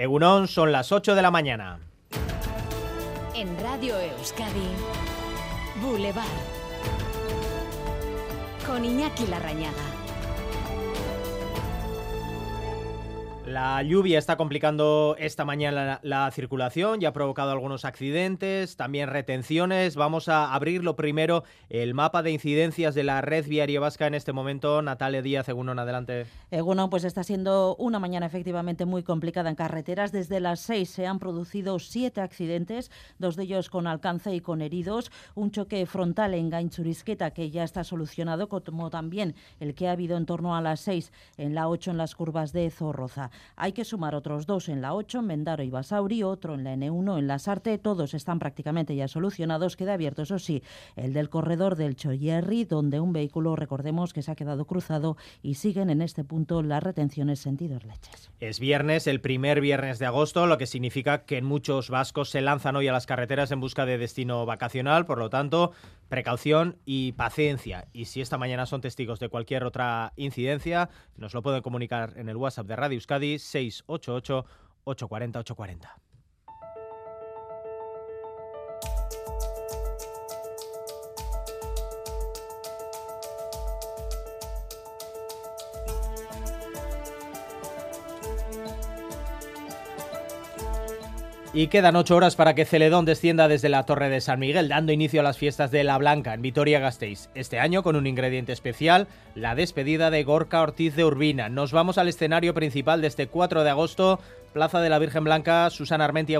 Egunon, son las 8 de la mañana. En Radio Euskadi, Boulevard. Con Iñaki Larrañaga. La lluvia está complicando esta mañana la, circulación y ha provocado algunos accidentes, también retenciones. Vamos a abrir lo primero el mapa de incidencias de la red viaria vasca en este momento. Natalia Díaz, Egunon, adelante. Egunon, pues está siendo una mañana efectivamente muy complicada en carreteras. Desde las seis se han producido siete accidentes, dos de ellos con alcance y con heridos. Un choque frontal en Gainchurisqueta que ya está solucionado, como también el que ha habido en torno a las seis en la 8 en las curvas de Zorroza. Hay que sumar otros dos en la 8, en Mendaro y Basauri, otro en la N1 en la Sarte. Todos están prácticamente ya solucionados. Queda abierto, eso sí, el del corredor del Choyerri, donde un vehículo, recordemos que se ha quedado cruzado y siguen en este punto las retenciones sentidos leches. Es viernes, el primer viernes de agosto, lo que significa que muchos vascos se lanzan hoy a las carreteras en busca de destino vacacional. Por lo tanto, precaución y paciencia. Y si esta mañana son testigos de cualquier otra incidencia, nos lo pueden comunicar en el WhatsApp de Radio Euskadi 688 840 840. Y quedan ocho horas para que Celedón descienda desde la Torre de San Miguel, dando inicio a las fiestas de La Blanca en Vitoria-Gasteiz. Este año con un ingrediente especial, la despedida de Gorka Ortiz de Urbina. Nos vamos al escenario principal de este 4 de agosto, Plaza de la Virgen Blanca, Susana Armenti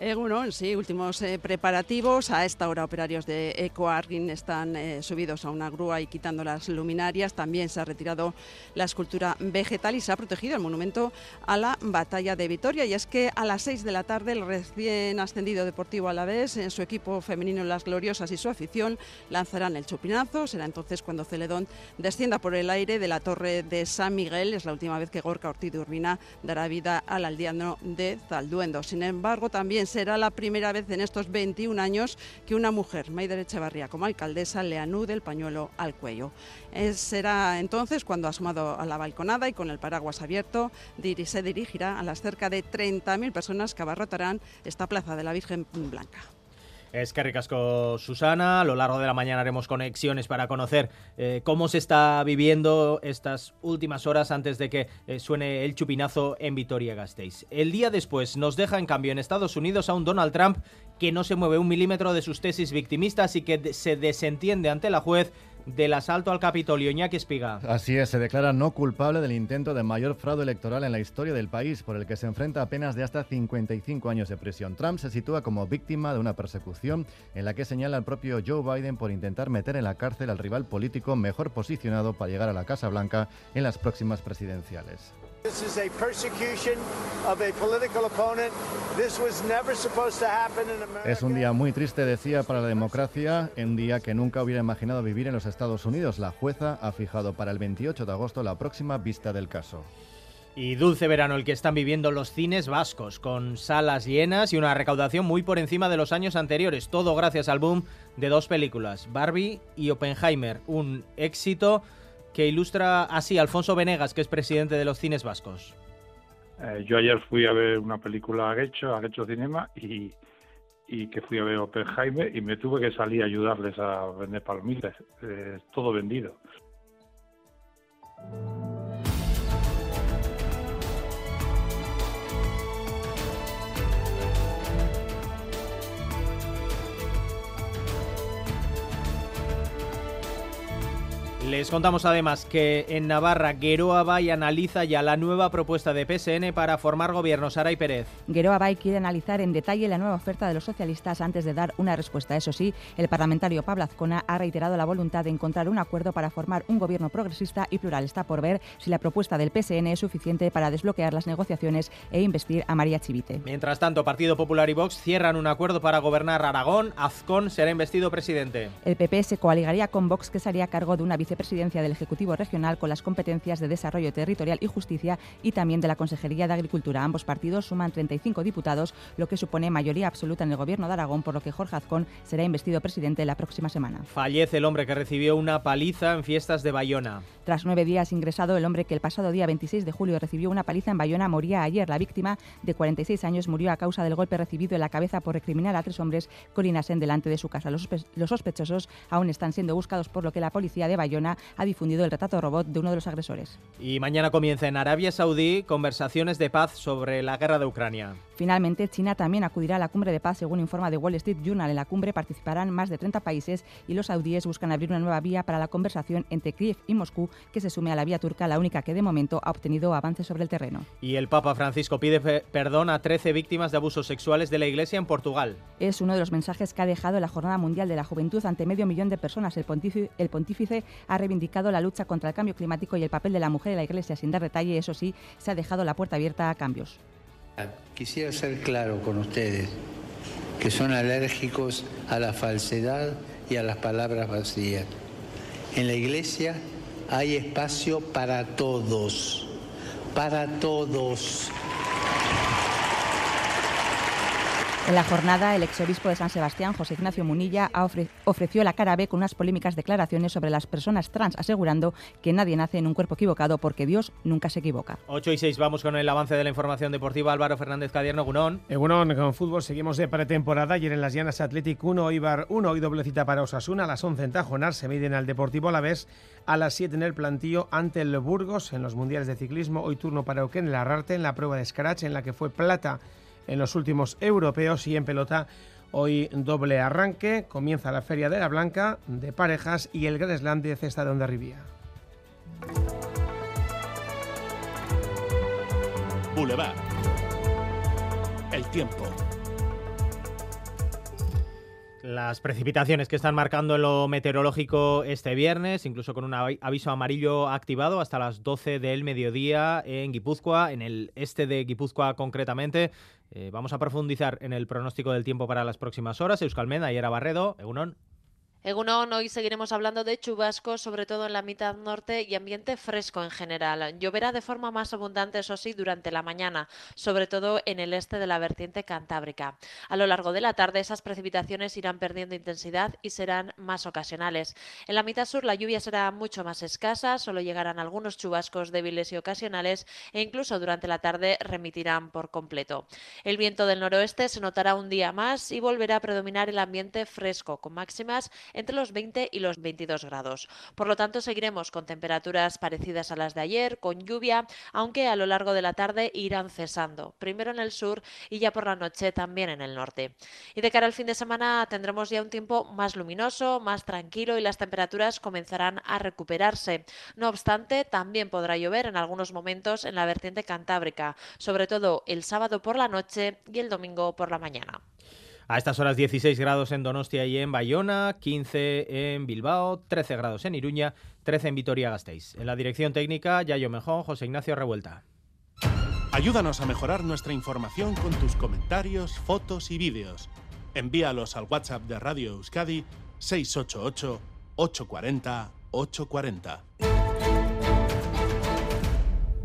Agunón. Egunon, sí, últimos eh, preparativos. A esta hora operarios de Ecoargin están eh, subidos a una grúa y quitando las luminarias. También se ha retirado la escultura vegetal y se ha protegido el monumento a la batalla de Vitoria. Y es que a las 6 de la tarde el recién ascendido Deportivo Alavés, en su equipo femenino Las Gloriosas y su afición lanzarán el chupinazo. Será entonces cuando Celedón descienda por el aire de la torre de San Miguel. Es la última vez que Gorka Ortiz de Urbina dará vida al aldeano de Zalduendo. Sin embargo, también será la primera vez en estos 21 años que una mujer, Maider Echevarría, como alcaldesa, le anude el pañuelo al cuello. será entonces cuando, asomado a la balconada y con el paraguas abierto, se dirigirá a las cerca de 30.000 personas que abarrotarán esta plaza de la Virgen Blanca. Es que ricasco Susana. A lo largo de la mañana haremos conexiones para conocer eh, cómo se está viviendo estas últimas horas antes de que eh, suene el chupinazo en Vitoria-Gasteiz. El día después nos deja en cambio en Estados Unidos a un Donald Trump que no se mueve un milímetro de sus tesis victimistas y que se desentiende ante la juez del asalto al Capitolio. Iñaki Espiga. Así es, se declara no culpable del intento de mayor fraude electoral en la historia del país, por el que se enfrenta a penas de hasta 55 años de prisión. Trump se sitúa como víctima de una persecución en la que señala al propio Joe Biden por intentar meter en la cárcel al rival político mejor posicionado para llegar a la Casa Blanca en las próximas presidenciales. Es un día muy triste, decía, para la democracia, un día que nunca hubiera imaginado vivir en los Estados Unidos. La jueza ha fijado para el 28 de agosto la próxima vista del caso. Y dulce verano el que están viviendo los cines vascos, con salas llenas y una recaudación muy por encima de los años anteriores, todo gracias al boom de dos películas, Barbie y Oppenheimer, un éxito que ilustra así Alfonso Venegas, que es presidente de los cines vascos. Eh, yo ayer fui a ver una película a Gecho, a Gecho Cinema, y, que fui a ver Oppenheimer y me tuve que salir a ayudarles a vender palomitas. Eh, todo vendido. Les contamos además que en Navarra Geroa Bay analiza ya la nueva propuesta de PSN para formar gobierno. Sara y Pérez. Geroa Bay quiere analizar en detalle la nueva oferta de los socialistas antes de dar una respuesta. Eso sí, el parlamentario Pablo Azcona ha reiterado la voluntad de encontrar un acuerdo para formar un gobierno progresista y plural. Está por ver si la propuesta del PSN es suficiente para desbloquear las negociaciones e investir a María Chivite. Mientras tanto, Partido Popular y Vox cierran un acuerdo para gobernar Aragón. Azcón será investido presidente. El PP se coaligaría con Vox, que sería a cargo de una vicepresidencia vicepresidencia del Ejecutivo Regional con las competencias de Desarrollo Territorial y Justicia y también de la Consejería de Agricultura. Ambos partidos suman 35 diputados, lo que supone mayoría absoluta en el Gobierno de Aragón, por lo que Jorge Azcón será investido presidente la próxima semana. Fallece el hombre que recibió una paliza en fiestas de Bayona. Tras nueve días ingresado, el hombre que el pasado día 26 de julio recibió una paliza en Bayona moría ayer. La víctima, de 46 años, murió a causa del golpe recibido en la cabeza por recriminar a tres hombres orinasen delante de su casa. Los, sospechosos aún están siendo buscados, por lo que la policía de Bayona ha difundido el retrato robot de uno de los agresores. Y mañana comienza en Arabia Saudí conversaciones de paz sobre la guerra de Ucrania. Finalmente, China también acudirá a la cumbre de paz, según informa The Wall Street Journal. En la cumbre participarán más de 30 países y los saudíes buscan abrir una nueva vía para la conversación entre Kiev y Moscú, que se sume a la vía turca, la única que de momento ha obtenido avances sobre el terreno. Y el Papa Francisco pide perdón a 13 víctimas de abusos sexuales de la Iglesia en Portugal. Es uno de los mensajes que ha dejado la Jornada Mundial de la Juventud ante medio millón de personas. El pontífice, el pontífice ha reivindicado la lucha contra el cambio climático y el papel de la mujer en la Iglesia. Sin dar detalle, eso sí, se ha dejado la puerta abierta a cambios. Quisiera ser claro con ustedes que son alérgicos a la falsedad y a las palabras vacías. En la iglesia hay espacio para todos, para todos. En la jornada, el exobispo de San Sebastián, José Ignacio Munilla, ofreció la cara B con unas polémicas declaraciones sobre las personas trans, asegurando que nadie nace en un cuerpo equivocado porque Dios nunca se equivoca. 8 y 6, vamos con el avance de la información deportiva. Álvaro Fernández Cadierno, Gunón. Egunon, con fútbol seguimos de pretemporada. Ayer en las Llanas Athletic 1, Ibar 1 y doble cita para Osasuna. A las 11 en Tajonar se miden al Deportivo a la vez. A las 7 en el plantío ante el Burgos en los Mundiales de Ciclismo. Hoy turno para Euken Larrarte en la prueba de Scratch en la que fue plata en los últimos europeos y en pelota hoy doble arranque. Comienza la Feria de la Blanca de parejas y el Gran Slam de cesta de Ondarribía. Boulevard. El tiempo. Las precipitaciones que están marcando en lo meteorológico este viernes, incluso con un aviso amarillo activado hasta las 12 del mediodía en Guipúzcoa, en el este de Guipúzcoa concretamente. Eh, vamos a profundizar en el pronóstico del tiempo para las próximas horas. Euskalmena, Era Barredo, Egunon. Egunon, hoy seguiremos hablando de chubascos, sobre todo en la mitad norte y ambiente fresco en general. Lloverá de forma más abundante, eso sí, durante la mañana, sobre todo en el este de la vertiente cantábrica. A lo largo de la tarde, esas precipitaciones irán perdiendo intensidad y serán más ocasionales. En la mitad sur, la lluvia será mucho más escasa, solo llegarán algunos chubascos débiles y ocasionales e incluso durante la tarde remitirán por completo. El viento del noroeste se notará un día más y volverá a predominar el ambiente fresco, con máximas entre los 20 y los 22 grados. Por lo tanto, seguiremos con temperaturas parecidas a las de ayer, con lluvia, aunque a lo largo de la tarde irán cesando, primero en el sur y ya por la noche también en el norte. Y de cara al fin de semana tendremos ya un tiempo más luminoso, más tranquilo y las temperaturas comenzarán a recuperarse. No obstante, también podrá llover en algunos momentos en la vertiente cantábrica, sobre todo el sábado por la noche y el domingo por la mañana. A estas horas 16 grados en Donostia y en Bayona, 15 en Bilbao, 13 grados en Iruña, 13 en Vitoria-Gasteiz. En la dirección técnica, Yayo Mejón, José Ignacio Revuelta. Ayúdanos a mejorar nuestra información con tus comentarios, fotos y vídeos. Envíalos al WhatsApp de Radio Euskadi 688 840 840.